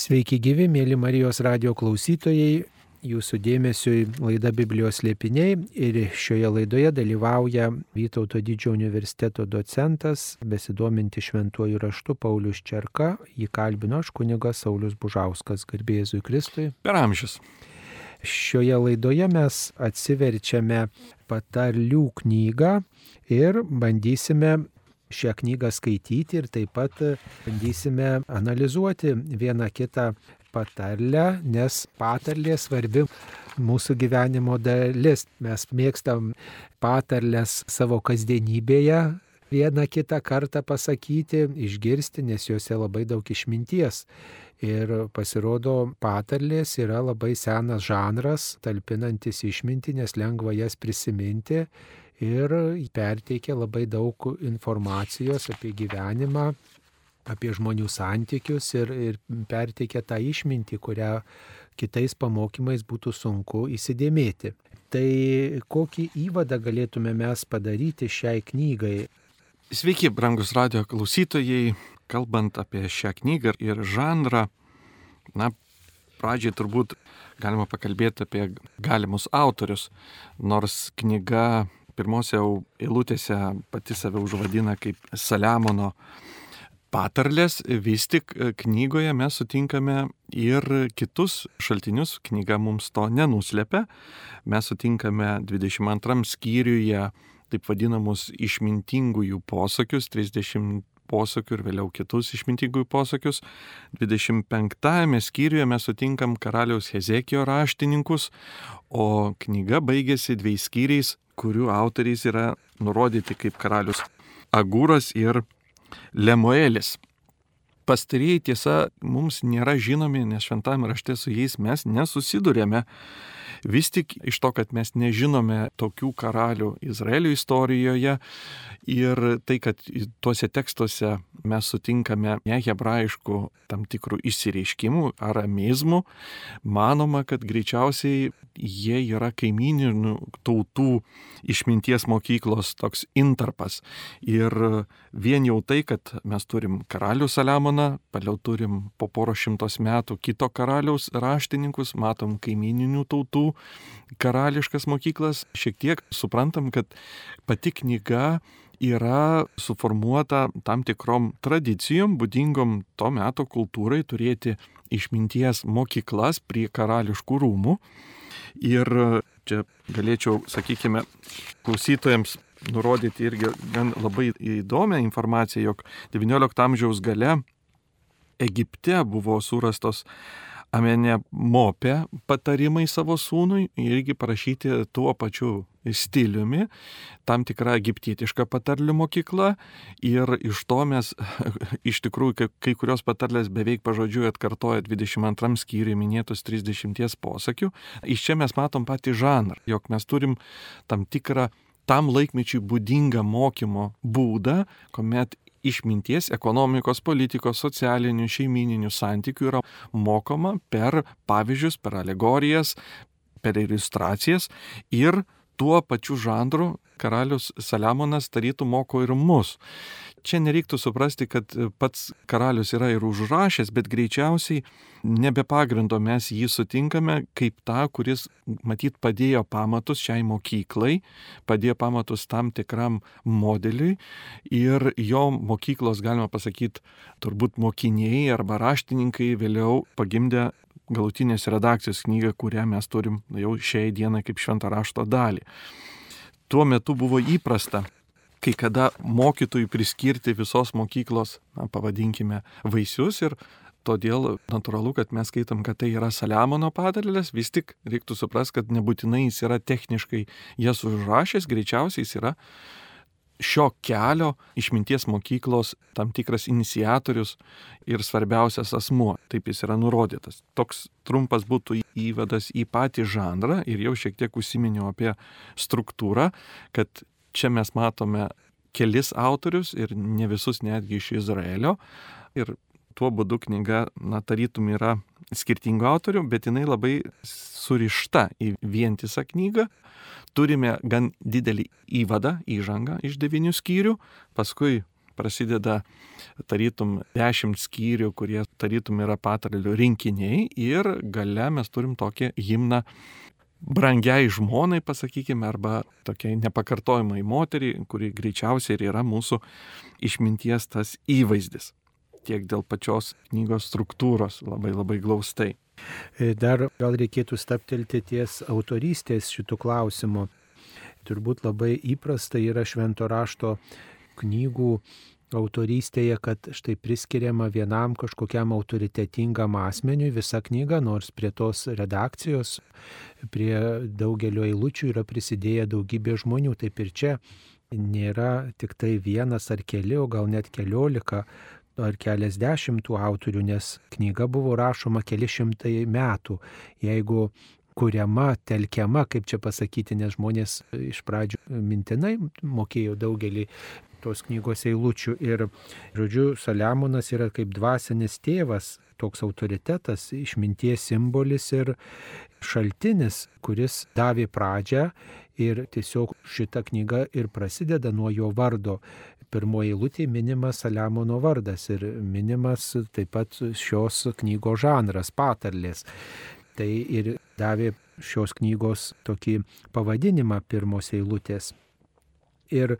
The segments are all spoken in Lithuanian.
Sveiki gyvi, mėly Marijos radio klausytojai. Jūsų dėmesiui laida Biblijos liepiniai ir šioje laidoje dalyvauja Vytauto didžiojo universiteto docentas, besidominti šventuoju raštu Paulius Čerka, jį kalbino aš kunigas Saulis Bužauskas, garbėzui Kristui. Per amžius. Šioje laidoje mes atsiverčiame patarlių knygą ir bandysime šią knygą skaityti ir taip pat bandysime analizuoti vieną kitą patarlę, nes patarlė svarbi mūsų gyvenimo dalis. Mes mėgstam patarlės savo kasdienybėje vieną kitą kartą pasakyti, išgirsti, nes juose labai daug išminties. Ir pasirodo, patarlės yra labai senas žanras, talpinantis išmintį, nes lengva jas prisiminti ir perteikia labai daug informacijos apie gyvenimą, apie žmonių santykius ir, ir perteikia tą išmintį, kurią kitais pamokymais būtų sunku įsidėmėti. Tai kokį įvadą galėtume mes padaryti šiai knygai? Sveiki, brangus radio klausytojai, kalbant apie šią knygą ir žanrą, na, pradžiai turbūt galima pakalbėti apie galimus autorius, nors knyga pirmose eilutėse pati save užvadina kaip Saliamono patarlės, vis tik e, knygoje mes sutinkame ir kitus šaltinius, knyga mums to nenuslepia. Mes sutinkame 22 skyriuje taip vadinamus išmintingųjų posakius, 30 posakių ir vėliau kitus išmintingųjų posakius. 25 skyriuje mes sutinkam karaliaus Hezekijo raštininkus, o knyga baigėsi dviejais skyriais, kurių autoriais yra nurodyti kaip karalius Agūras ir Lemuelis. Pastarieji tiesa mums nėra žinomi, nes šventame rašte su jais mes nesusidurėme. Vis tik iš to, kad mes nežinome tokių karalių Izraelio istorijoje ir tai, kad tuose tekstuose mes sutinkame ne hebrajiškų tam tikrų išsireiškimų, aramizmų, manoma, kad greičiausiai jie yra kaimininių tautų išminties mokyklos toks intarpas. Ir vien jau tai, kad mes turim karalių Saliamoną, paliau turim po poro šimtos metų kito karaliaus raštininkus, matom kaimininių tautų karališkas mokyklas, šiek tiek suprantam, kad pati knyga yra suformuota tam tikrom tradicijom, būdingom to meto kultūrai turėti išminties mokyklas prie karališkų rūmų. Ir čia galėčiau, sakykime, klausytojams nurodyti irgi gan labai įdomią informaciją, jog XIX amžiaus gale Egipte buvo surastos Amenė mopė patarimai savo sūnui irgi parašyti tuo pačiu stiliumi, tam tikra egiptietiška patarlių mokykla ir iš to mes iš tikrųjų kai, kai kurios patarlės beveik pažodžiui atkartoja 22 skyriui minėtus 30 posakių. Iš čia mes matom patį žanrą, jog mes turim tam tikrą tam laikmečiui būdingą mokymo būdą, kuomet išminties, ekonomikos, politikos, socialinių, šeimininių santykių yra mokoma per pavyzdžius, per alegorijas, per iliustracijas ir tuo pačiu žanru karalius Saliamonas tarytų moko ir mus čia nereiktų suprasti, kad pats karalius yra ir užrašęs, bet greičiausiai nebe pagrindo mes jį sutinkame kaip tą, kuris matyt padėjo pamatus šiai mokyklai, padėjo pamatus tam tikram modeliui ir jo mokyklos, galima pasakyti, turbūt mokiniai arba raštininkai vėliau pagimdė galutinės redakcijos knygą, kurią mes turim jau šiai dienai kaip šventą rašto dalį. Tuo metu buvo įprasta kai kada mokytojui priskirti visos mokyklos, na, pavadinkime, vaisius ir todėl natūralu, kad mes skaitom, kad tai yra Saliamono padarėlės, vis tik reiktų suprasti, kad nebūtinai jis yra techniškai jas užrašęs, greičiausiai jis yra šio kelio išminties mokyklos tam tikras iniciatorius ir svarbiausias asmuo. Taip jis yra nurodytas. Toks trumpas būtų įvadas į patį žanrą ir jau šiek tiek užsiminiau apie struktūrą, kad čia mes matome kelis autorius ir ne visus netgi iš Izraelio. Ir tuo būdu knyga, na, tarytum yra skirtingų autorių, bet jinai labai surišta į vientisą knygą. Turime gan didelį įvadą, įžangą iš devinių skyrių, paskui prasideda tarytum dešimt skyrių, kurie tarytum yra patarlių rinkiniai ir gale mes turim tokį himną brangiai žmonai, pasakykime, arba tokiai nepakartojimai moteriai, kuri greičiausiai ir yra mūsų išminties tas įvaizdis. Tiek dėl pačios knygos struktūros labai labai glaustai. E, dar gal reikėtų staptelti ties autorystės šitų klausimų. Turbūt labai įprasta yra švento rašto knygų autorystėje, kad štai priskiriama vienam kažkokiam autoritetingam asmeniui visa knyga, nors prie tos redakcijos, prie daugelio eilučių yra prisidėję daugybė žmonių. Taip ir čia nėra tik tai vienas ar keli, o gal net keliolika ar keliasdešimt tų autorių, nes knyga buvo rašoma keli šimtai metų. Jeigu kuriama, telkiama, kaip čia pasakyti, nes žmonės iš pradžių mintinai mokėjo daugelį tos knygos eilučių ir, žodžiu, Saliamonas yra kaip dvasinis tėvas, toks autoritetas, išminties simbolis ir šaltinis, kuris davė pradžią ir tiesiog šita knyga ir prasideda nuo jo vardo pirmoji eilutė minimas Saliamono vardas ir minimas taip pat šios knygos žanras, patarlės. Tai ir davė šios knygos tokį pavadinimą pirmos eilutės. Ir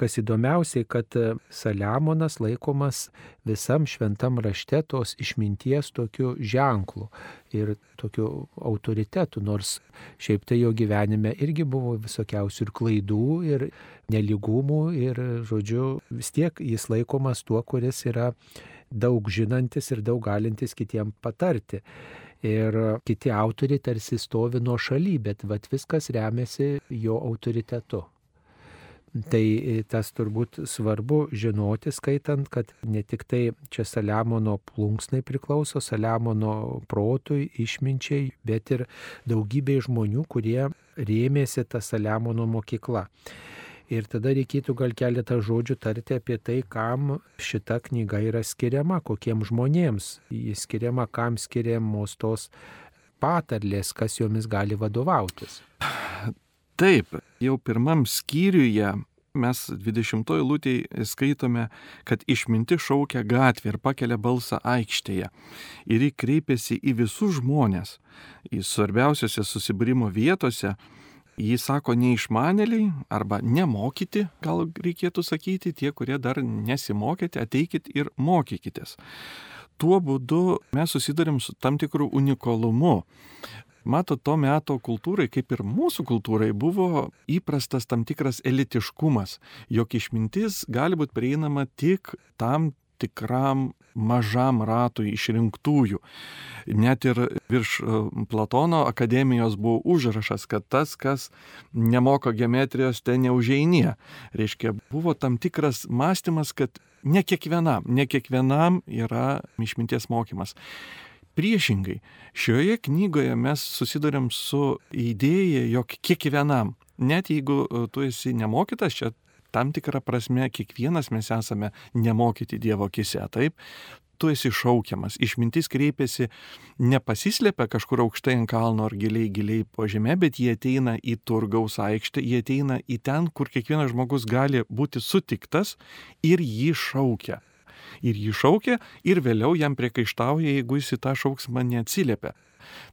kas įdomiausiai, kad Saliamonas laikomas visam šventam rašte tos išminties tokiu ženklu ir tokiu autoritetu, nors šiaip tai jo gyvenime irgi buvo visokiausių ir klaidų, ir neligumų, ir, žodžiu, vis tiek jis laikomas tuo, kuris yra daug žinantis ir daug galintis kitiem patarti. Ir kiti autoriai tarsi stovi nuo šaly, bet vat, viskas remiasi jo autoritetu. Tai e, tas turbūt svarbu žinoti, skaitant, kad ne tik tai čia Saliamono plunksnai priklauso, Saliamono protui, išminčiai, bet ir daugybė žmonių, kurie rėmėsi tą Saliamono mokyklą. Ir tada reikėtų gal keletą žodžių tarti apie tai, kam šita knyga yra skiriama, kokiems žmonėms jis skiriama, kam skiriamos tos patarlės, kas jomis gali vadovautis. Taip, jau pirmam skyriuje mes 20 lūtėje skaitome, kad išminti šaukia gatvę ir pakelia balsą aikštėje. Ir ji kreipiasi į visus žmonės, į svarbiausiose susibūrimo vietose. Jį sako neišmanėliai arba nemokyti, gal reikėtų sakyti, tie, kurie dar nesimokėte, ateikit ir mokykitės. Tuo būdu mes susidarim su tam tikru unikalumu. Mato, to meto kultūrai, kaip ir mūsų kultūrai, buvo įprastas tam tikras elitiškumas, jog išmintis gali būti prieinama tik tam tikram mažam ratui išrinktųjų. Net ir virš e, Platono akademijos buvo užrašas, kad tas, kas nemoko geometrijos, ten neužeinė. Reiškia, buvo tam tikras mąstymas, kad ne kiekvienam, ne kiekvienam yra išminties mokymas. Priešingai, šioje knygoje mes susidurėm su idėja, jog kiekvienam, net jeigu e, tu esi nemokytas, čia tam tikrą prasme kiekvienas mes esame nemokyti Dievo akise, taip, tu esi šaukiamas. Išmintis kreipiasi, nepasislepia kažkur aukštai ant kalno ar giliai, giliai po žemė, bet jie ateina į turgaus aikštę, jie ateina į ten, kur kiekvienas žmogus gali būti sutiktas ir jį šaukia ir jį šaukia ir vėliau jam priekaištauja, jeigu jis į tą šauksmą neatsiliepia.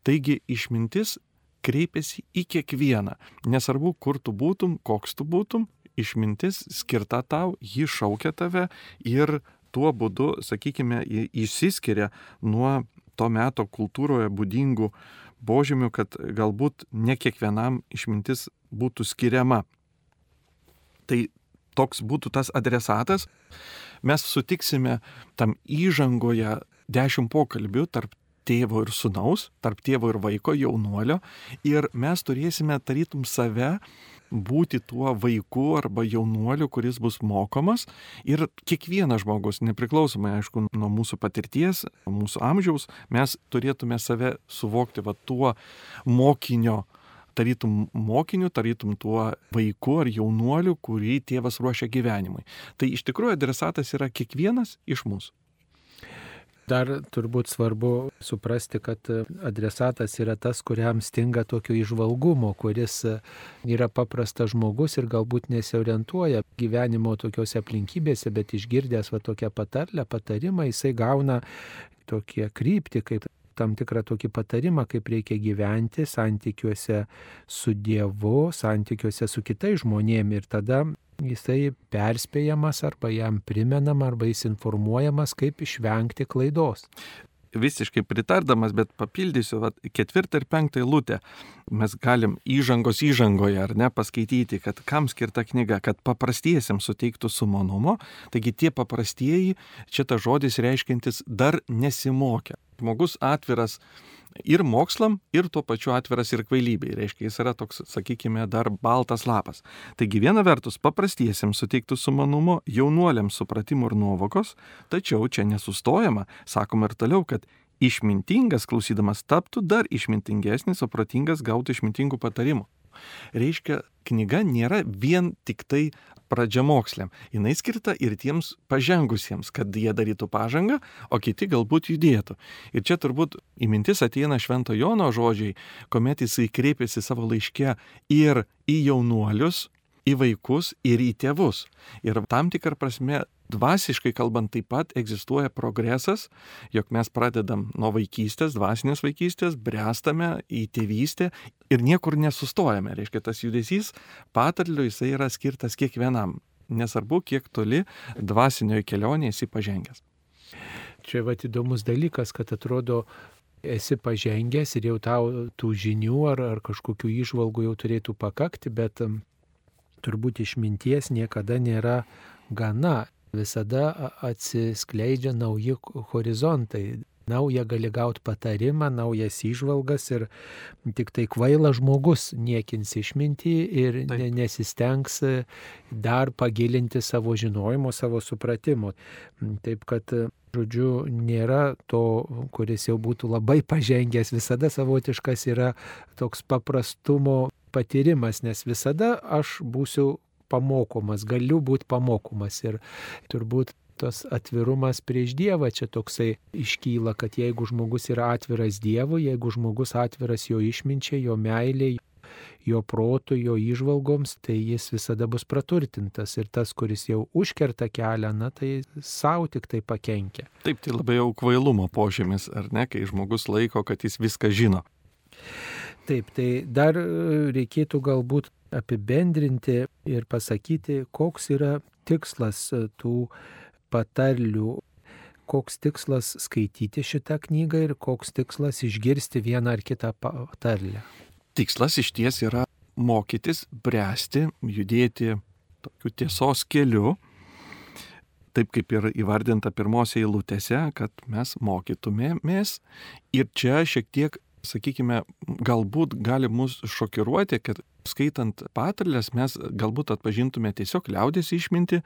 Taigi išmintis kreipiasi į kiekvieną, nesvarbu, kur tu būtum, koks tu būtum, išmintis skirta tau, ji šaukia tave ir tuo būdu, sakykime, išsiskiria nuo to meto kultūroje būdingų požymių, kad galbūt ne kiekvienam išmintis būtų skiriama. Tai toks būtų tas adresatas, mes sutiksime tam įžangoje dešimt pokalbių tarp tėvo ir sunaus, tarp tėvo ir vaiko, jaunuolio, ir mes turėsime tarytum save būti tuo vaiku arba jaunuoliu, kuris bus mokomas. Ir kiekvienas žmogus, nepriklausomai aišku nuo mūsų patirties, mūsų amžiaus, mes turėtume save suvokti va tuo mokinio tarytum mokiniu, tarytum tuo vaiku ar jaunuoliu, kurį tėvas ruošia gyvenimui. Tai iš tikrųjų adresatas yra kiekvienas iš mūsų. Dar turbūt svarbu suprasti, kad adresatas yra tas, kuriam stinga tokio išvalgumo, kuris yra paprastas žmogus ir galbūt nesiorientuoja gyvenimo tokiuose aplinkybėse, bet išgirdęs va tokią patarlę, patarimą, jisai gauna tokie krypti, kaip tam tikrą tokį patarimą, kaip reikia gyventi santykiuose su Dievu, santykiuose su kitais žmonėmis ir tada jisai perspėjamas arba jam primenama arba jis informuojamas, kaip išvengti klaidos visiškai pritardamas, bet papildysiu, vat, ketvirtą ir penktą eilutę mes galim įžangos įžangoje ar ne paskaityti, kad kam skirta knyga, kad paprastiesiams suteiktų sumanumo, taigi tie paprastieji, čia tas žodis reiškintis dar nesimokė. Žmogus atviras ir mokslam, ir tuo pačiu atviras ir kvailybei. Reiškia, jis yra toks, sakykime, dar baltas lapas. Taigi viena vertus paprastiesiems suteiktų sumanumo, jaunuoliams supratimo ir nuovokos, tačiau čia nesustojama, sakoma ir toliau, kad išmintingas klausydamas taptų dar išmintingesnis, o protingas gautų išmintingų patarimų. Reiškia, knyga nėra vien tik tai pradžiamoksliam. Jis skirta ir tiems pažengusiems, kad jie darytų pažangą, o kiti galbūt judėtų. Ir čia turbūt į mintis ateina Švento Jono žodžiai, kuomet jisai kreipėsi savo laiške ir į jaunuolius, į vaikus ir į tėvus. Ir tam tikrą prasme dvasiškai kalbant taip pat egzistuoja progresas, jog mes pradedam nuo vaikystės, dvasinės vaikystės, bręstame į tėvystę ir niekur nesustojame. Reiškia, tas judesys patarliu jisai yra skirtas kiekvienam, nesvarbu, kiek toli dvasinioje kelionėje esi pažengęs. Čia va įdomus dalykas, kad atrodo, esi pažengęs ir jau tau tų žinių ar, ar kažkokių išvalgų jau turėtų pakakti, bet turbūt išminties niekada nėra gana visada atsiskleidžia nauji horizontai. Naują gali gauti patarimą, naujas išvalgas ir tik tai kvailas žmogus niekins išmintį ir ne, nesistengs dar pagilinti savo žinojimo, savo supratimo. Taip kad žodžiu, nėra to, kuris jau būtų labai pažengęs, visada savotiškas yra toks paprastumo patyrimas, nes visada aš būsiu pamokomas, galiu būti pamokomas. Ir turbūt tas atvirumas prieš Dievą čia toksai iškyla, kad jeigu žmogus yra atviras Dievui, jeigu žmogus atviras jo išminčiai, jo meiliai, jo protų, jo išvalgoms, tai jis visada bus praturtintas ir tas, kuris jau užkerta kelią, na tai savo tik tai pakenkia. Taip, tai labai jau kvailumo požymis, ar ne, kai žmogus laiko, kad jis viską žino. Taip, tai dar reikėtų galbūt apibendrinti ir pasakyti, koks yra tikslas tų patarlių, koks tikslas skaityti šitą knygą ir koks tikslas išgirsti vieną ar kitą patarlę. Tikslas iš ties yra mokytis, bręsti, judėti tokiu tiesos keliu, taip kaip ir įvardinta pirmose eilutėse, kad mes mokytumėmės. Ir čia šiek tiek, sakykime, galbūt gali mus šokiruoti, kad skaitant patarlės mes galbūt atpažintume tiesiog liaudės išminti,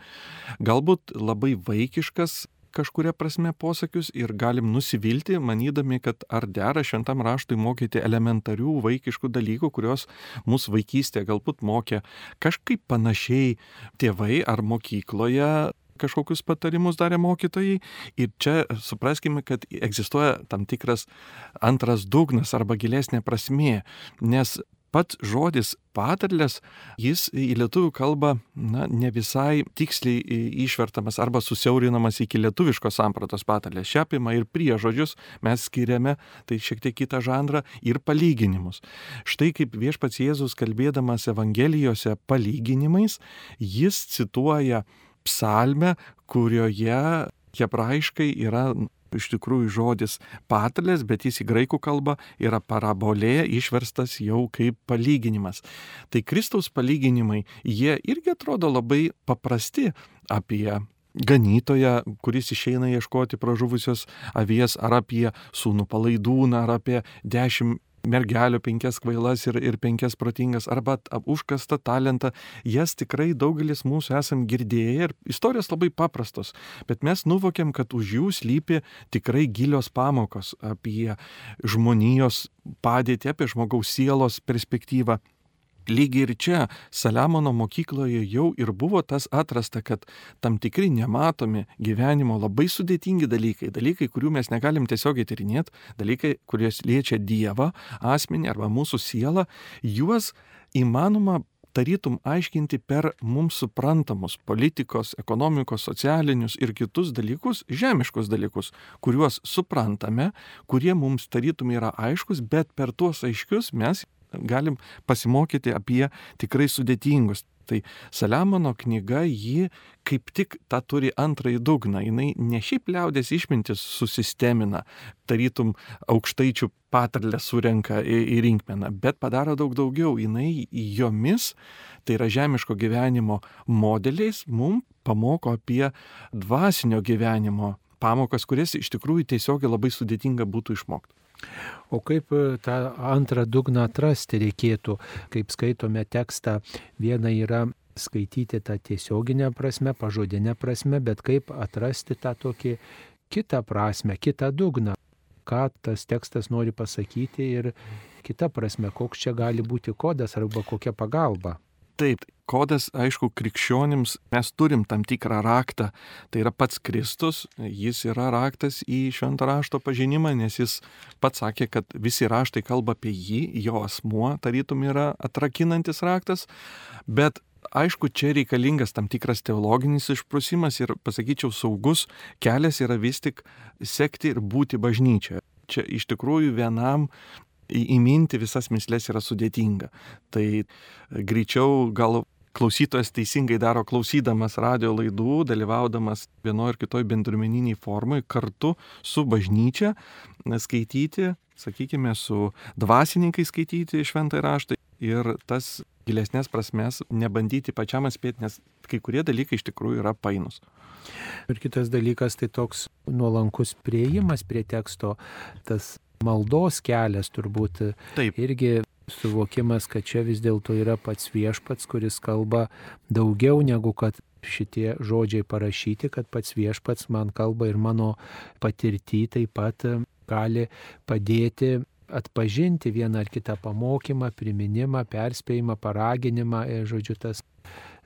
galbūt labai vaikiškas kažkuria prasme posakius ir galim nusivilti, manydami, kad ar dera šventam raštui mokyti elementarių vaikiškų dalykų, kurios mūsų vaikystėje galbūt mokė kažkaip panašiai tėvai ar mokykloje kažkokius patarimus darė mokytojai. Ir čia supraskime, kad egzistuoja tam tikras antras dugnas arba gilesnė prasmė, nes pats žodis patarlės, jis į lietuvių kalbą na, ne visai tiksliai išvertamas arba susiaurinamas iki lietuviškos sampratos patarlės. Šią apima ir priežodžius mes skiriame, tai šiek tiek kitą žanrą, ir palyginimus. Štai kaip viešpats Jėzus kalbėdamas Evangelijose palyginimais, jis cituoja psalmę, kurioje hebrajiškai yra iš tikrųjų žodis patalės, bet jis į graikų kalbą yra parabolė išverstas jau kaip palyginimas. Tai Kristaus palyginimai, jie irgi atrodo labai paprasti apie ganytoją, kuris išeina ieškoti pražuvusios avies, ar apie sūnų palaidūną, ar apie dešimt mergelio penkias kvailas ir, ir penkias protingas, arba užkastą talentą, jas tikrai daugelis mūsų esam girdėję ir istorijos labai paprastos, bet mes nuvokiam, kad už jų slypi tikrai gilios pamokos apie žmonijos padėtį, apie žmogaus sielos perspektyvą. Lygiai ir čia Saliamono mokykloje jau ir buvo tas atrasta, kad tam tikri nematomi gyvenimo labai sudėtingi dalykai, dalykai, kurių mes negalim tiesiogiai tyrinėti, dalykai, kurie liečia Dievą, asmenį arba mūsų sielą, juos įmanoma tarytum aiškinti per mums suprantamus politikos, ekonomikos, socialinius ir kitus dalykus, žemiškus dalykus, kuriuos suprantame, kurie mums tarytum yra aiškus, bet per tuos aiškius mes galim pasimokyti apie tikrai sudėtingus Tai Saliamono knyga jį kaip tik tą turi antrąjį dugną. Jis ne šiaip liaudės išmintis susistemina, tarytum aukštaičių patarlę surenka į, į rinkmeną, bet padaro daug daugiau. Jis jomis, tai yra žemiško gyvenimo modeliais, mums pamoko apie dvasinio gyvenimo pamokas, kurias iš tikrųjų tiesiog labai sudėtinga būtų išmokti. O kaip e, tą antrą dugną atrasti reikėtų, kaip skaitome tekstą, viena yra skaityti tą tiesioginę prasme, pažodinę prasme, bet kaip atrasti tą tokį kitą prasme, kitą dugną, ką tas tekstas nori pasakyti ir kita prasme, koks čia gali būti kodas arba kokia pagalba. Taip, kodas, aišku, krikščionims mes turim tam tikrą raktą, tai yra pats Kristus, jis yra raktas į šventą rašto pažinimą, nes jis pats sakė, kad visi raštai kalba apie jį, jo asmuo tarytum yra atrakinantis raktas, bet aišku, čia reikalingas tam tikras teologinis išprusimas ir, pasakyčiau, saugus kelias yra vis tik sekti ir būti bažnyčioje. Čia iš tikrųjų vienam įminti visas mislės yra sudėtinga. Tai greičiau gal klausytojas teisingai daro klausydamas radio laidų, dalyvaudamas vienoje ar kitoje bendruomeniniai formai, kartu su bažnyčia skaityti, sakykime, su dvasininkai skaityti šventą raštą ir tas gilesnės prasmes nebandyti pačiam atspėti, nes kai kurie dalykai iš tikrųjų yra painus. Ir kitas dalykas tai toks nuolankus prieimas prie teksto, tas maldos kelias turbūt Taip. irgi suvokimas, kad čia vis dėlto yra pats viešpats, kuris kalba daugiau negu kad šitie žodžiai parašyti, kad pats viešpats man kalba ir mano patirtį taip pat gali padėti atpažinti vieną ar kitą pamokymą, priminimą, perspėjimą, paraginimą, e, žodžiu, tas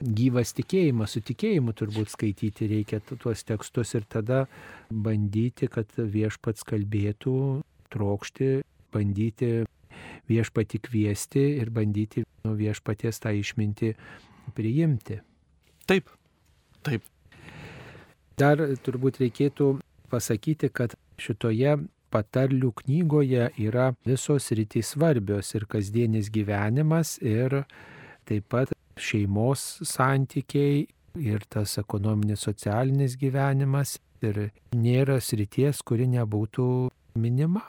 gyvas tikėjimas, su tikėjimu turbūt skaityti reikia tuos tekstus ir tada bandyti, kad viešpats kalbėtų, trokšti, bandyti viešpati kviesti ir bandyti nuo viešpaties tą išminti priimti. Taip, taip. Dar turbūt reikėtų pasakyti, kad šitoje patarlių knygoje yra visos rytys svarbios ir kasdienis gyvenimas ir taip pat šeimos santykiai ir tas ekonominis socialinis gyvenimas ir nėra srities, kuri nebūtų minima.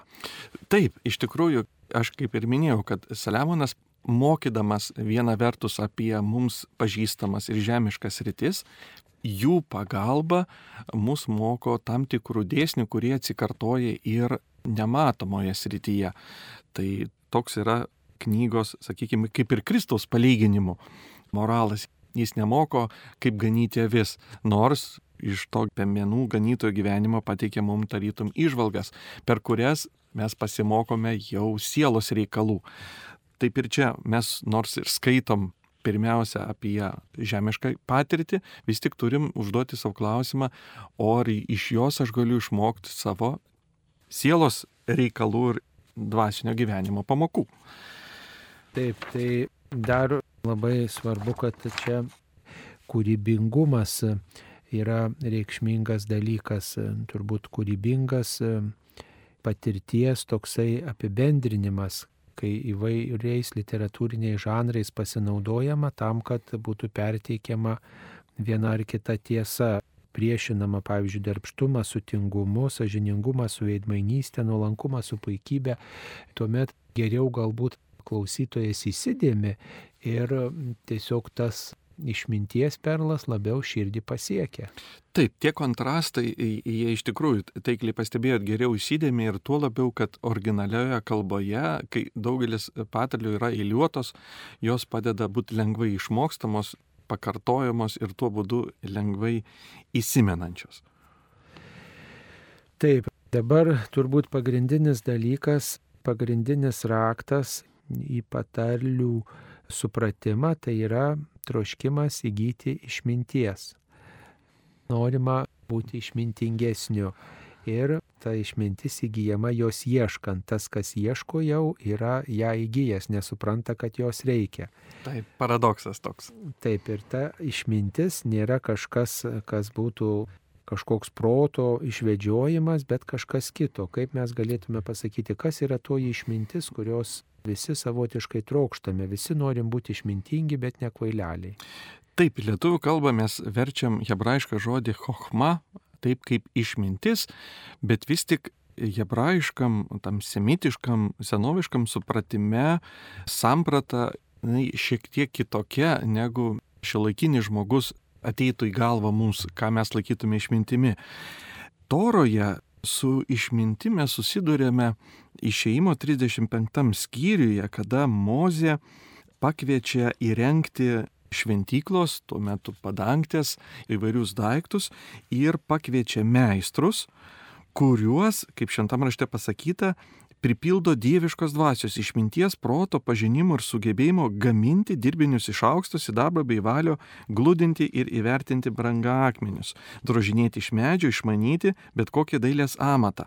Taip, iš tikrųjų, aš kaip ir minėjau, kad Saliamonas mokydamas vieną vertus apie mums pažįstamas ir žemiškas rytis, jų pagalba mus moko tam tikrų dėsnių, kurie atsikartoja ir nematomoje srityje. Tai toks yra knygos, sakykime, kaip ir Kristaus palyginimų moralas. Jis nemoko, kaip ganyti avis, nors iš to piemenų ganytojo gyvenimo pateikia mums tarytum išvalgas, per kurias mes pasimokome jau sielos reikalų. Taip ir čia mes nors ir skaitom pirmiausia apie žemišką patirtį, vis tik turim užduoti savo klausimą, o ar iš jos aš galiu išmokti savo sielos reikalų ir dvasinio gyvenimo pamokų. Taip, tai dar labai svarbu, kad čia kūrybingumas yra reikšmingas dalykas, turbūt kūrybingas patirties toksai apibendrinimas, kai įvairiais literatūriniais žanrais pasinaudojama tam, kad būtų perteikiama viena ar kita tiesa, priešinama, pavyzdžiui, darbštumą su tingumu, sažiningumą su veidmainystė, nuolankumą su puikybė, tuomet geriau galbūt klausytojas įsidėmi ir tiesiog tas išminties perlas labiau širdį pasiekia. Taip, tie kontrastai, jie iš tikrųjų, taikliai pastebėjot, geriau įsidėmė ir tuo labiau, kad originalioje kalboje, kai daugelis patarlių yra įliuotos, jos padeda būti lengvai išmokstamos, pakartojamos ir tuo būdu lengvai įsimenančios. Taip, dabar turbūt pagrindinis dalykas, pagrindinis raktas į patarlių supratimą, tai yra troškimas įgyti išminties. Norima būti išmintingesniu. Ir ta išmintis įgyjama jos ieškant. Tas, kas ieško jau, yra ją įgyjęs, nesupranta, kad jos reikia. Taip, paradoksas toks. Taip, ir ta išmintis nėra kažkas, kas būtų kažkoks proto išvedžiojimas, bet kažkas kito. Kaip mes galėtume pasakyti, kas yra toji išmintis, kurios visi savotiškai trokštame, visi norim būti išmintingi, bet ne kvaileliai. Taip, lietuvių kalbą mes verčiam hebrajišką žodį chochma, taip kaip išmintis, bet vis tik hebrajiškam, tam semitiškam, senoviškam supratime samprata jinai šiek tiek kitokia negu šiuolaikinis žmogus ateitų į galvą mums, ką mes laikytume išmintimi. Toroje su išmintime susidurėme išeimo 35 skyriuje, kada Mozė pakviečia įrengti šventyklos, tuo metu padangtės, įvairius daiktus ir pakviečia meistrus, kuriuos, kaip šventam rašte pasakyta, pripildo dieviškos dvasios išminties, proto, pažinimo ir sugebėjimo gaminti dirbinius iš aukšto sidabro bei valio, glūdinti ir įvertinti brangą akmenius, drožinėti iš medžio, išmanyti bet kokį dailės amatą.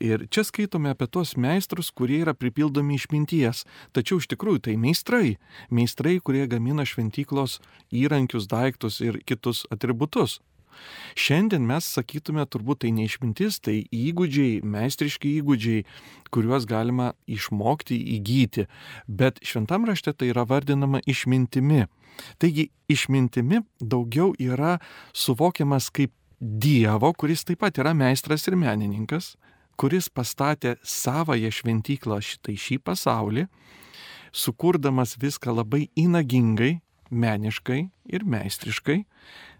Ir čia skaitome apie tos meistrus, kurie yra pripildomi išminties. Tačiau iš tikrųjų tai meistrai. Meistrai, kurie gamina šventyklos įrankius, daiktus ir kitus atributus. Šiandien mes sakytume, turbūt tai neišmintis, tai įgūdžiai, meistriški įgūdžiai, kuriuos galima išmokti, įgyti, bet šventam rašte tai yra vardinama išmintimi. Taigi išmintimi daugiau yra suvokiamas kaip Dievo, kuris taip pat yra meistras ir menininkas, kuris pastatė savąją šventyklą šitai šį pasaulį, sukurdamas viską labai įnagingai, meniškai ir meistriškai,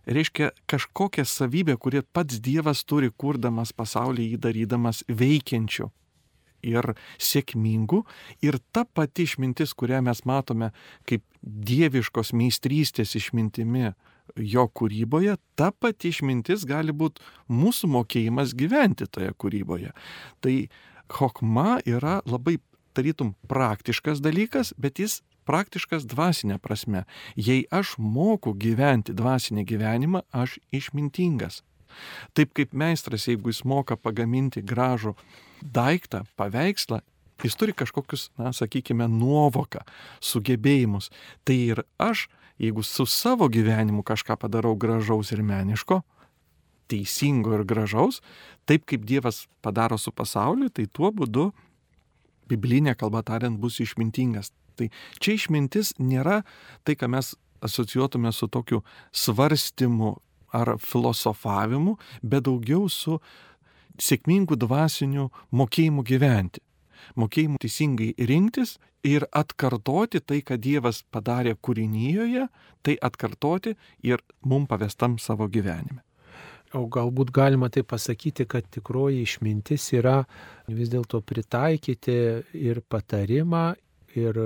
reiškia kažkokią savybę, kurį pats Dievas turi kurdamas pasaulį įdarydamas veikiančių ir sėkmingų. Ir ta pati išmintis, kurią mes matome kaip dieviškos meistrystės išmintimi jo kūryboje, ta pati išmintis gali būti mūsų mokėjimas gyventi toje kūryboje. Tai hokma yra labai tarytum praktiškas dalykas, bet jis praktiškas dvasinė prasme. Jei aš moku gyventi dvasinį gyvenimą, aš išmintingas. Taip kaip meistras, jeigu jis moka pagaminti gražų daiktą, paveikslą, jis turi kažkokius, na, sakykime, nuovoką, sugebėjimus. Tai ir aš, jeigu su savo gyvenimu kažką padarau gražaus ir meniško, teisingo ir gražaus, taip kaip Dievas padaro su pasauliu, tai tuo būdu, biblinė kalba tariant, bus išmintingas. Tai čia išmintis nėra tai, ką mes asocijuotume su tokiu svarstymu ar filosofavimu, bet daugiau su sėkmingu dvasiniu mokėjimu gyventi. Mokėjimu teisingai rinktis ir atkartoti tai, ką Dievas padarė kūrinyjoje, tai atkartoti ir mum pavestam savo gyvenime. O galbūt galima tai pasakyti, kad tikroji išmintis yra vis dėlto pritaikyti ir patarimą, ir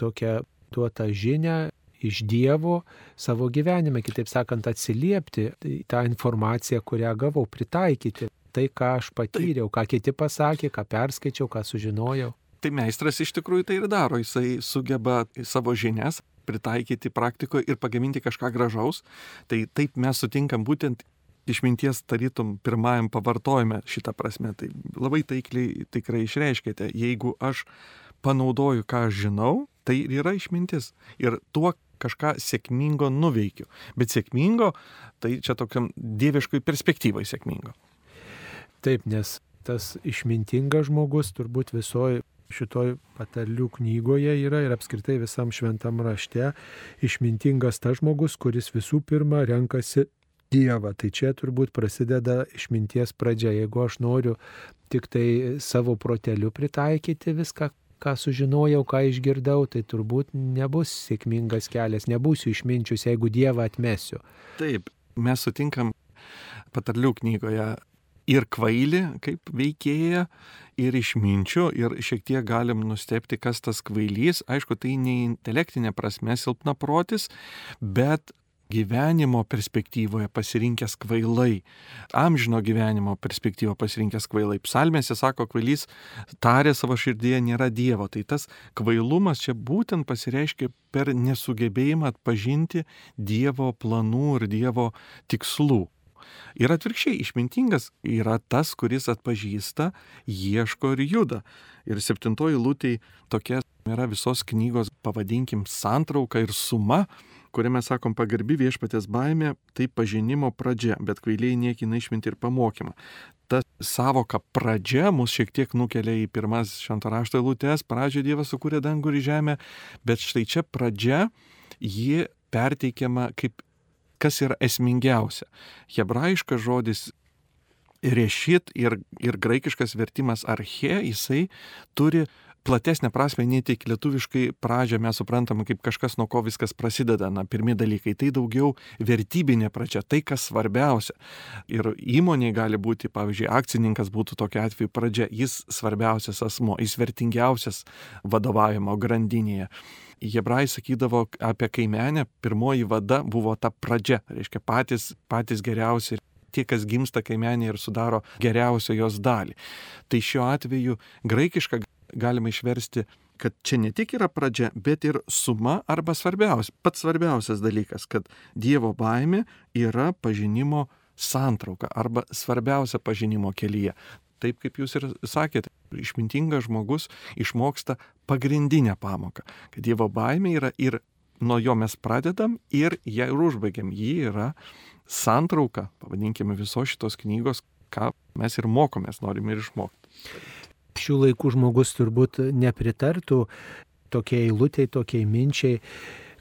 tokią duotą žinę iš Dievo savo gyvenime, kitaip sakant, atsiliepti tą informaciją, kurią gavau, pritaikyti tai, ką aš patyriau, ką kiti pasakė, ką perskaičiau, ką sužinojau. Tai meistras iš tikrųjų tai ir daro, jisai sugeba savo žinias pritaikyti praktikoje ir pagaminti kažką gražaus. Tai taip mes sutinkam būtent išminties tarytum pirmajam pavartojime šitą prasme. Tai labai taikliai tikrai išreiškite, jeigu aš panaudoju, ką aš žinau, tai yra išmintis. Ir tuo kažką sėkmingo nuveikiu. Bet sėkmingo, tai čia tokiam dieviškai perspektyvai sėkmingo. Taip, nes tas išmintingas žmogus turbūt visoji šitoj patarlių knygoje yra ir apskritai visam šventam rašte išmintingas tas žmogus, kuris visų pirma renkasi Dievą. Tai čia turbūt prasideda išminties pradžia. Jeigu aš noriu tik tai savo proteliu pritaikyti viską, ką sužinojau, ką išgirdau, tai turbūt nebus sėkmingas kelias, nebūsiu išminčius, jeigu Dievą atmesiu. Taip, mes sutinkam patarlių knygoje ir kvailį kaip veikėją, ir išminčių, ir šiek tiek galim nustepti, kas tas kvailys. Aišku, tai ne intelektinė prasme silpna protis, bet gyvenimo perspektyvoje pasirinkęs kvailai, amžino gyvenimo perspektyvoje pasirinkęs kvailai. Psalmėse sako, kvailys tarė savo širdėje nėra Dievo. Tai tas kvailumas čia būtent pasireiškia per nesugebėjimą atpažinti Dievo planų ir Dievo tikslų. Ir atvirkščiai, išmintingas yra tas, kuris atpažįsta, ieško ir juda. Ir septintoji lūtė tokia yra visos knygos, pavadinkim, santrauka ir suma, kuriame sakom pagarbi viešpatės baime, tai pažinimo pradžia, bet kvailiai niekina išminti ir pamokymą. Ta savoka pradžia mus šiek tiek nukelia į pirmas švento rašto eilutės, pradžioje Dievas sukūrė dangų ir žemę, bet štai čia pradžia, ji perteikiama kaip kas yra esmingiausia. Hebrajiškas žodis rešit ir, ir graikiškas vertimas arche, jisai turi platesnę prasme, ne tik lietuviškai pradžią mes suprantame kaip kažkas, nuo ko viskas prasideda. Na, pirmie dalykai, tai daugiau vertybinė pradžia, tai kas svarbiausia. Ir įmoniai gali būti, pavyzdžiui, akcininkas būtų tokia atveju pradžia, jis svarbiausias asmo, jis vertingiausias vadovavimo grandinėje. Hebrajai sakydavo apie kaimenę, pirmoji vada buvo ta pradžia, reiškia patys, patys geriausi tie, kas gimsta kaimenė ir sudaro geriausią jos dalį. Tai šiuo atveju graikišką galima išversti, kad čia ne tik yra pradžia, bet ir suma arba svarbiausia, pats svarbiausias dalykas, kad Dievo baimė yra pažinimo santrauka arba svarbiausia pažinimo kelyje. Taip kaip jūs ir sakėte, išmintingas žmogus išmoksta pagrindinę pamoką, kad Dievo baimė yra ir nuo jo mes pradedam ir ją ir užbaigiam. Ji yra santrauka, pavadinkime, visos šitos knygos, ką mes ir mokomės, norime ir išmokti. Šių laikų žmogus turbūt nepritartų tokiai eilutei, tokiai minčiai,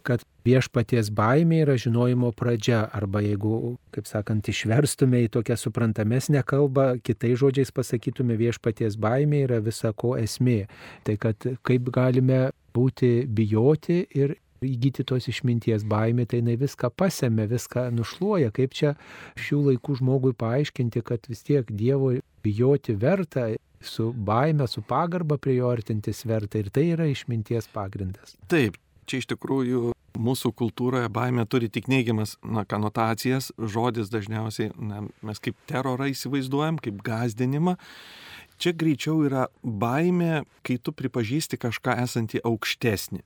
kad viešpaties baimė yra žinojimo pradžia, arba jeigu, kaip sakant, išverstume į tokią suprantamesnę kalbą, kitais žodžiais pasakytume, viešpaties baimė yra visako esmė. Tai kad kaip galime būti bijoti ir įgyti tos išminties baimė, tai jinai viską pasėmė, viską nušluoja. Kaip čia šių laikų žmogui paaiškinti, kad vis tiek Dievo bijoti verta, su baime, su pagarba prie jo artintis verta ir tai yra išminties pagrindas. Taip, čia iš tikrųjų mūsų kultūroje baimė turi tik neigiamas na, konotacijas, žodis dažniausiai na, mes kaip terorą įsivaizduojam, kaip gazdinimą. Čia greičiau yra baimė, kai tu pripažįsti kažką esantį aukštesnį.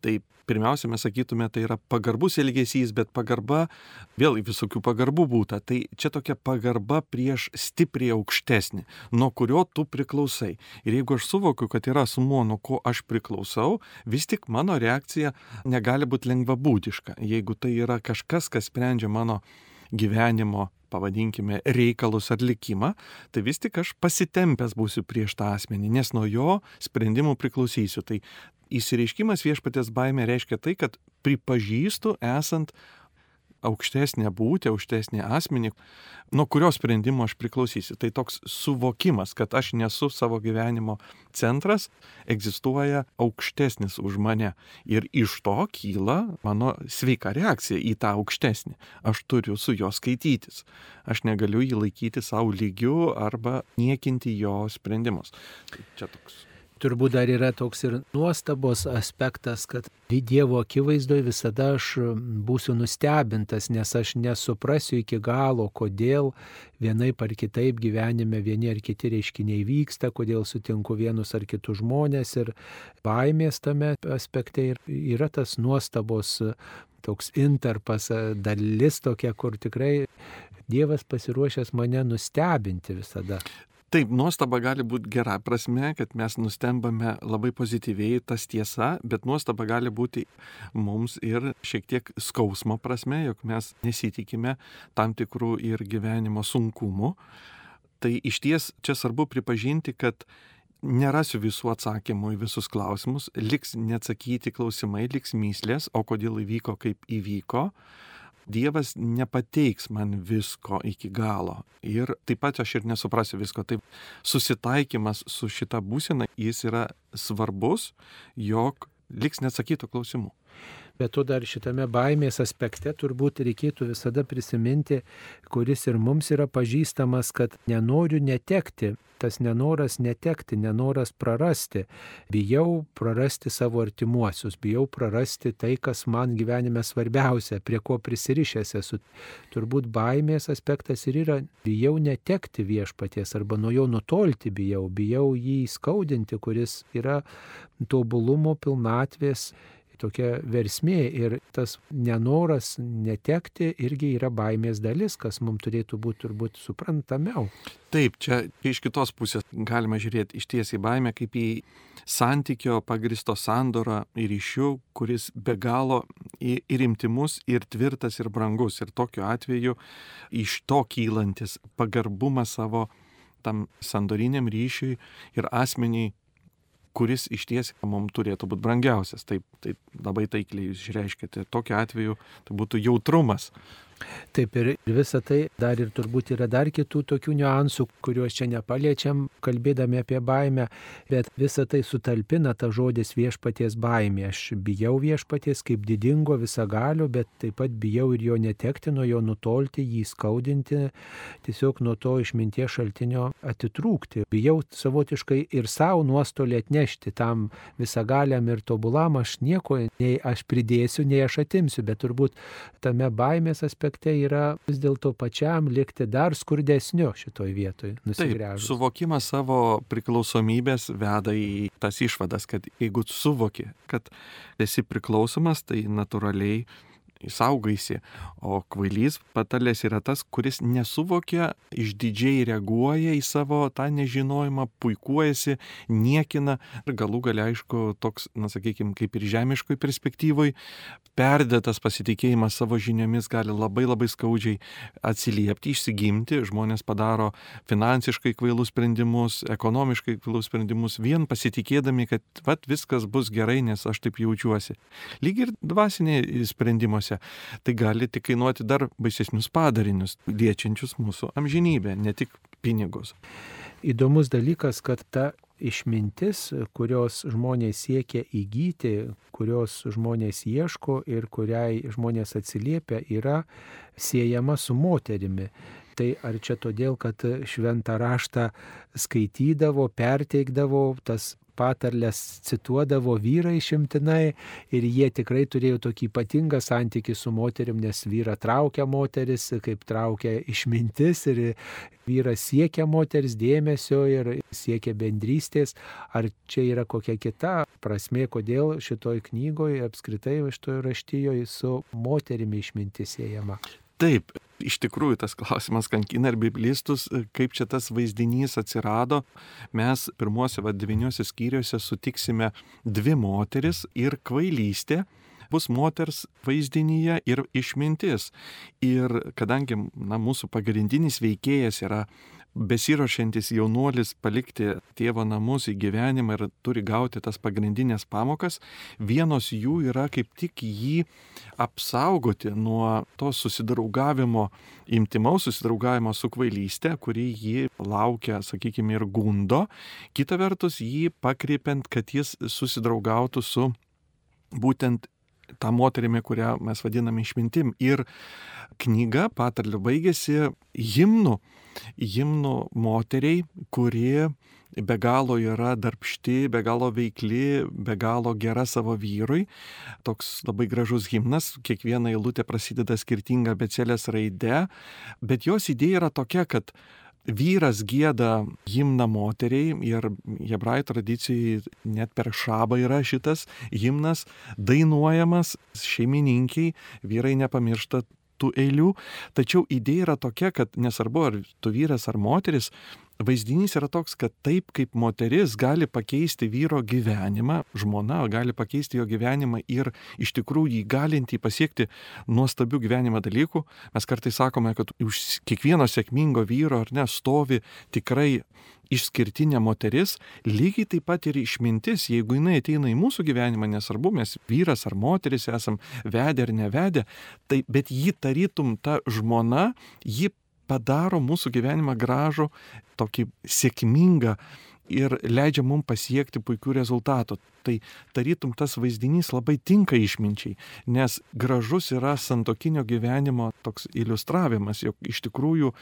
Tai pirmiausia, mes sakytume, tai yra pagarbus elgesys, bet pagarba, vėl visokių pagarbų būta. Tai čia tokia pagarba prieš stipriai aukštesnį, nuo kurio tu priklausai. Ir jeigu aš suvokiu, kad yra asmuo, nuo ko aš priklausau, vis tik mano reakcija negali būti lengvabūdiška. Jeigu tai yra kažkas, kas sprendžia mano gyvenimo pavadinkime, reikalus ar likimą, tai vis tik aš pasitempęs būsiu prieš tą asmenį, nes nuo jo sprendimų priklausysiu. Tai įsireiškimas viešpatės baime reiškia tai, kad pripažįstu esant aukštesnė būti, aukštesnė asmenį, nuo kurio sprendimo aš priklausysiu. Tai toks suvokimas, kad aš nesu savo gyvenimo centras, egzistuoja aukštesnis už mane. Ir iš to kyla mano sveika reakcija į tą aukštesnį. Aš turiu su juo skaitytis. Aš negaliu jį laikyti savo lygiu arba niekinti jo sprendimus. Tai čia toks turbūt dar yra toks ir nuostabos aspektas, kad Dievo akivaizdoje visada aš būsiu nustebintas, nes aš nesuprasiu iki galo, kodėl vienaip ar kitaip gyvenime vieni ar kiti reiškiniai vyksta, kodėl sutinku vienus ar kitus žmonės ir baimės tame aspekte ir yra tas nuostabos toks interpas, dalis tokia, kur tikrai Dievas pasiruošęs mane nustebinti visada. Taip, nuostaba gali būti gera prasme, kad mes nustembame labai pozityviai, tas tiesa, bet nuostaba gali būti mums ir šiek tiek skausmo prasme, jog mes nesitikime tam tikrų ir gyvenimo sunkumų. Tai iš ties čia svarbu pripažinti, kad nerasiu visų atsakymų į visus klausimus, liks neatsakyti klausimai, liks myslės, o kodėl įvyko, kaip įvyko. Dievas nepateiks man visko iki galo. Ir taip pat aš ir nesuprasiu visko. Taip susitaikymas su šita būsena, jis yra svarbus, jog liks neatsakytų klausimų. Bet to dar šitame baimės aspekte turbūt reikėtų visada prisiminti, kuris ir mums yra pažįstamas, kad nenoriu netekti. Tas nenoras netekti, nenoras prarasti. Bijau prarasti savo artimuosius, bijau prarasti tai, kas man gyvenime svarbiausia, prie ko prisirišęs esu. Turbūt baimės aspektas ir yra, bijau netekti viešpaties arba nuo jo nutolti bijau, bijau jį skaudinti, kuris yra tobulumo pilnatvės tokia versmė ir tas nenoras netekti irgi yra baimės dalis, kas mums turėtų būti turbūt suprantamiau. Taip, čia iš kitos pusės galima žiūrėti iš ties į baimę kaip į santykio pagristo sandorą ir ryšių, kuris be galo ir imtimus, ir tvirtas, ir brangus. Ir tokiu atveju iš to kylantis pagarbumas savo tam sandoriniam ryšiui ir asmeniai kuris iš ties mums turėtų būti brangiausias. Taip, taip labai taikliai jūs išreiškite. Tokiu atveju tai būtų jautrumas. Taip ir visa tai dar ir turbūt yra dar kitų tokių niuansų, kuriuos čia nepaliečiam, kalbėdami apie baimę, bet visa tai sutalpina ta žodis viešpaties baimė. Aš bijau viešpaties kaip didingo visagalio, bet taip pat bijau ir jo netekti, nuo jo nutolti, jį skaudinti, tiesiog nuo to išminties šaltinio atitrūkti. Bijau savotiškai ir savo nuostolį atnešti tam visagaliam ir tobulam, aš nieko nei aš pridėsiu, nei aš atimsiu, bet turbūt tame baimės aspekte aspekte yra vis dėlto pačiam likti dar skurdesniu šitoj vietoj. Taip, suvokimas savo priklausomybės veda į tas išvadas, kad jeigu suvoki, kad esi priklausomas, tai natūraliai saugaisi. O kvailys patalės yra tas, kuris nesuvokia, išdidžiai reaguoja į savo tą nežinojimą, puikuojasi, niekina ir galų galia, aišku, toks, na sakykime, kaip ir žemiškoj perspektyvoj, perdėtas pasitikėjimas savo žiniomis gali labai labai skaudžiai atsiliepti, išsigimti, žmonės padaro finansiškai kvailus sprendimus, ekonomiškai kvailus sprendimus, vien pasitikėdami, kad vat, viskas bus gerai, nes aš taip jaučiuosi. Lyg ir dvasinė sprendimuose pusę, tai gali tik kainuoti dar baisesnius padarinius, liečiančius mūsų amžinybę, ne tik pinigus. Įdomus dalykas, kad ta išmintis, kurios žmonės siekia įgyti, kurios žmonės ieško ir kuriai žmonės atsiliepia, yra siejama su moterimi. Tai ar čia todėl, kad šventą raštą skaitydavo, perteikdavo, tas patarlės cituodavo vyrai šimtinai ir jie tikrai turėjo tokį ypatingą santykį su moterim, nes vyra traukia moteris, kaip traukia išmintis ir vyras siekia moters dėmesio ir siekia bendrystės. Ar čia yra kokia kita prasme, kodėl šitoj knygoje apskritai šitoje raštyjoje su moterimi išmintis siejama? Taip, iš tikrųjų tas klausimas kankina ir biblistus, kaip čia tas vaizdinys atsirado. Mes pirmuose va, devyniuose skyriuose sutiksime dvi moteris ir kvailystė bus moters vaizdinyje ir išmintis. Ir kadangi na, mūsų pagrindinis veikėjas yra besirošiantis jaunuolis palikti tėvo namus į gyvenimą ir turi gauti tas pagrindinės pamokas, vienos jų yra kaip tik jį apsaugoti nuo to susidraugavimo, imtimaus susidraugavimo su kvailystė, kuri jį laukia, sakykime, ir gundo, kita vertus jį pakreipiant, kad jis susidraugautų su būtent tą moterimi, kurią mes vadiname išmintim. Ir knyga patarlių baigėsi himnu himnų moteriai, kuri be galo yra darbšti, be galo veikli, be galo gera savo vyrui. Toks labai gražus himnas, kiekviena eilutė prasideda skirtinga becelės raide, bet jos idėja yra tokia, kad vyras gėda himną moteriai ir hebrajų tradicijai net per šabą yra šitas himnas dainuojamas šeimininkiai, vyrai nepamiršta tų eilių, tačiau idėja yra tokia, kad nesvarbu ar tu vyras ar moteris, vaizdinys yra toks, kad taip kaip moteris gali pakeisti vyro gyvenimą, žmona gali pakeisti jo gyvenimą ir iš tikrųjų jį galinti pasiekti nuostabių gyvenimo dalykų, mes kartais sakome, kad už kiekvieno sėkmingo vyro ar ne stovi tikrai išskirtinė moteris, lygiai taip pat ir išmintis, jeigu jinai ateina į mūsų gyvenimą, nesvarbu, mes vyras ar moteris esam vedę ar nevedę, tai bet jį tarytum ta žmona, ji padaro mūsų gyvenimą gražų, tokį sėkmingą, ir leidžia mums pasiekti puikių rezultatų. Tai tarytum tas vaizdinys labai tinka išminčiai, nes gražus yra santokinio gyvenimo toks iliustravimas, jog iš tikrųjų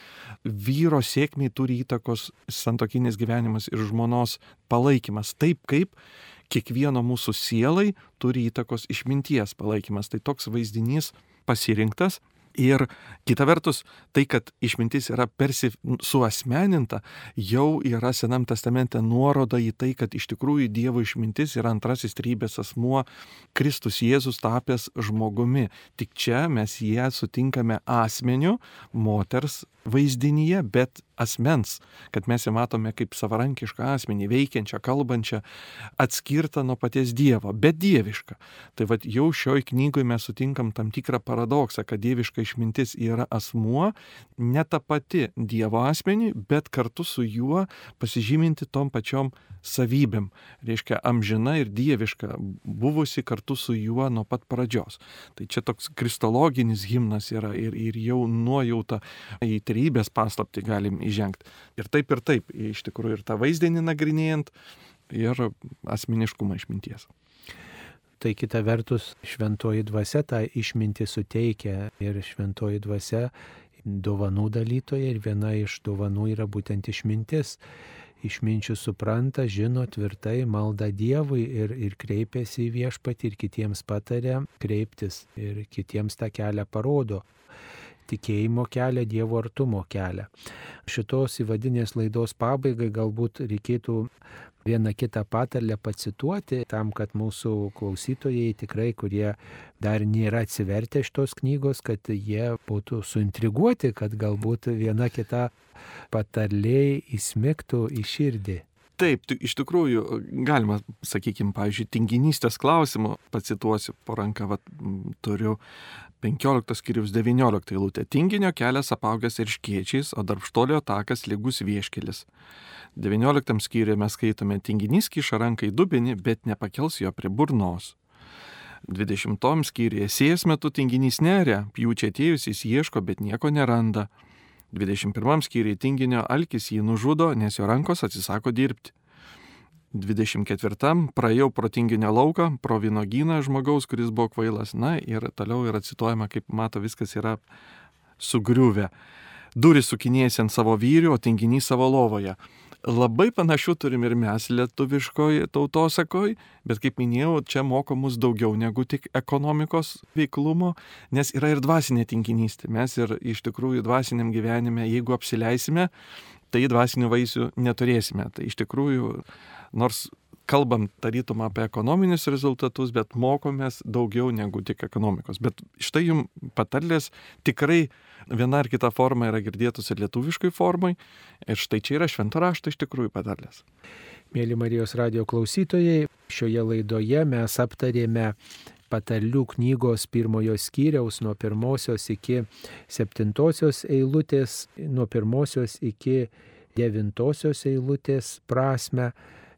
vyro sėkmiai turi įtakos santokinis gyvenimas ir žmonos palaikymas. Taip kaip kiekvieno mūsų sielai turi įtakos išminties palaikymas. Tai toks vaizdinys pasirinktas Ir kita vertus, tai, kad išmintis yra persi suasmeninta, jau yra Senam testamente nuoroda į tai, kad iš tikrųjų Dievo išmintis yra antrasis trybės asmuo, Kristus Jėzus tapęs žmogumi. Tik čia mes ją sutinkame asmeniu, moters vaizdinyje, bet asmens, kad mes ją matome kaip savarankišką asmenį, veikiančią, kalbančią, atskirtą nuo paties Dievo, bet dievišką. Tai vad jau šioj knygoje mes sutinkam tam tikrą paradoksą, kad dieviška išmintis yra asmuo, ne ta pati Dievo asmenį, bet kartu su juo pasižyminti tom pačiom savybėm. Reiškia, amžina ir dieviška, buvusi kartu su juo nuo pat pradžios. Tai čia toks kristologinis himnas yra ir, ir jau nuojauta į trybės paslapti galim įžengti. Ir taip ir taip, iš tikrųjų ir tą vaizdinį nagrinėjant, ir asmeniškumą išminties. Tai kita vertus, šventoji dvasia tą išmintį suteikia ir šventoji dvasia dovanų dalytoja ir viena iš dovanų yra būtent išmintis. Išminčių supranta, žino tvirtai, malda Dievui ir, ir kreipiasi į viešpatį ir kitiems patarė kreiptis ir kitiems tą kelią parodo tikėjimo kelią, Dievo artumo kelią. Šitos įvadinės laidos pabaigai galbūt reikėtų vieną kitą patarlę pacituoti, tam, kad mūsų klausytojai tikrai, kurie dar nėra atsivertę šitos knygos, kad jie būtų suintriguoti, kad galbūt viena kita patarlė įsmigtų į širdį. Taip, iš tikrųjų, galima, sakykime, pavyzdžiui, tinginystės klausimų, pacituosiu po ranką, vat, turiu 15 skiriaus 19 eilutė. Tinginio kelias apaugęs ir škiečiais, o darbštolio takas lygus vieškelis. 19 skyriuje mes skaitome, tinginys kiša ranką į dubinį, bet nepakels jo prie burnos. 20 skyriuje sėjas metu tinginys neria, pjūčia atėjus jis ieško, bet nieko neranda. 21 skyriuje tinginio alkis jį nužudo, nes jo rankos atsisako dirbti. 24 praėjau pro tinginio lauką, pro vynogyną žmogaus, kuris buvo kvailas. Na ir toliau yra cituojama, kaip mato, viskas yra sugriuvę. Duris sukinėjasi ant savo vyrių, o tinginys savo lovoje. Labai panašių turim ir mes lietuviškoje tautosakoj, bet kaip minėjau, čia moko mus daugiau negu tik ekonomikos veiklumo, nes yra ir dvasinė tinginystė. Mes ir iš tikrųjų dvasiniam gyvenime, jeigu apsileisime, tai dvasinių vaisių neturėsime. Tai iš tikrųjų nors kalbam tarytum apie ekonominius rezultatus, bet mokomės daugiau negu tik ekonomikos. Bet štai jums patarlės tikrai viena ar kita forma yra girdėtus ir lietuviškai formai. Ir štai čia yra švento rašto iš tikrųjų patarlės. Mėly Marijos radio klausytojai, šioje laidoje mes aptarėme patarlių knygos pirmojo skyriaus nuo pirmosios iki septintosios eilutės, nuo pirmosios iki devintosios eilutės prasme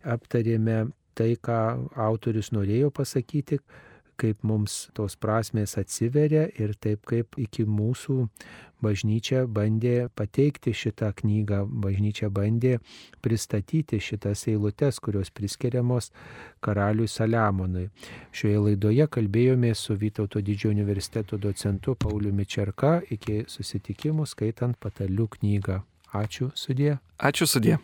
aptarėme tai, ką autorius norėjo pasakyti, kaip mums tos prasmės atsiveria ir taip kaip iki mūsų bažnyčia bandė pateikti šitą knygą, bažnyčia bandė pristatyti šitas eilutes, kurios priskiriamos karaliui Saliamonui. Šioje laidoje kalbėjome su Vytauto didžiojo universiteto docentu Pauliu Mičerka iki susitikimų skaitant patalių knygą. Ačiū sudė. Ačiū sudė.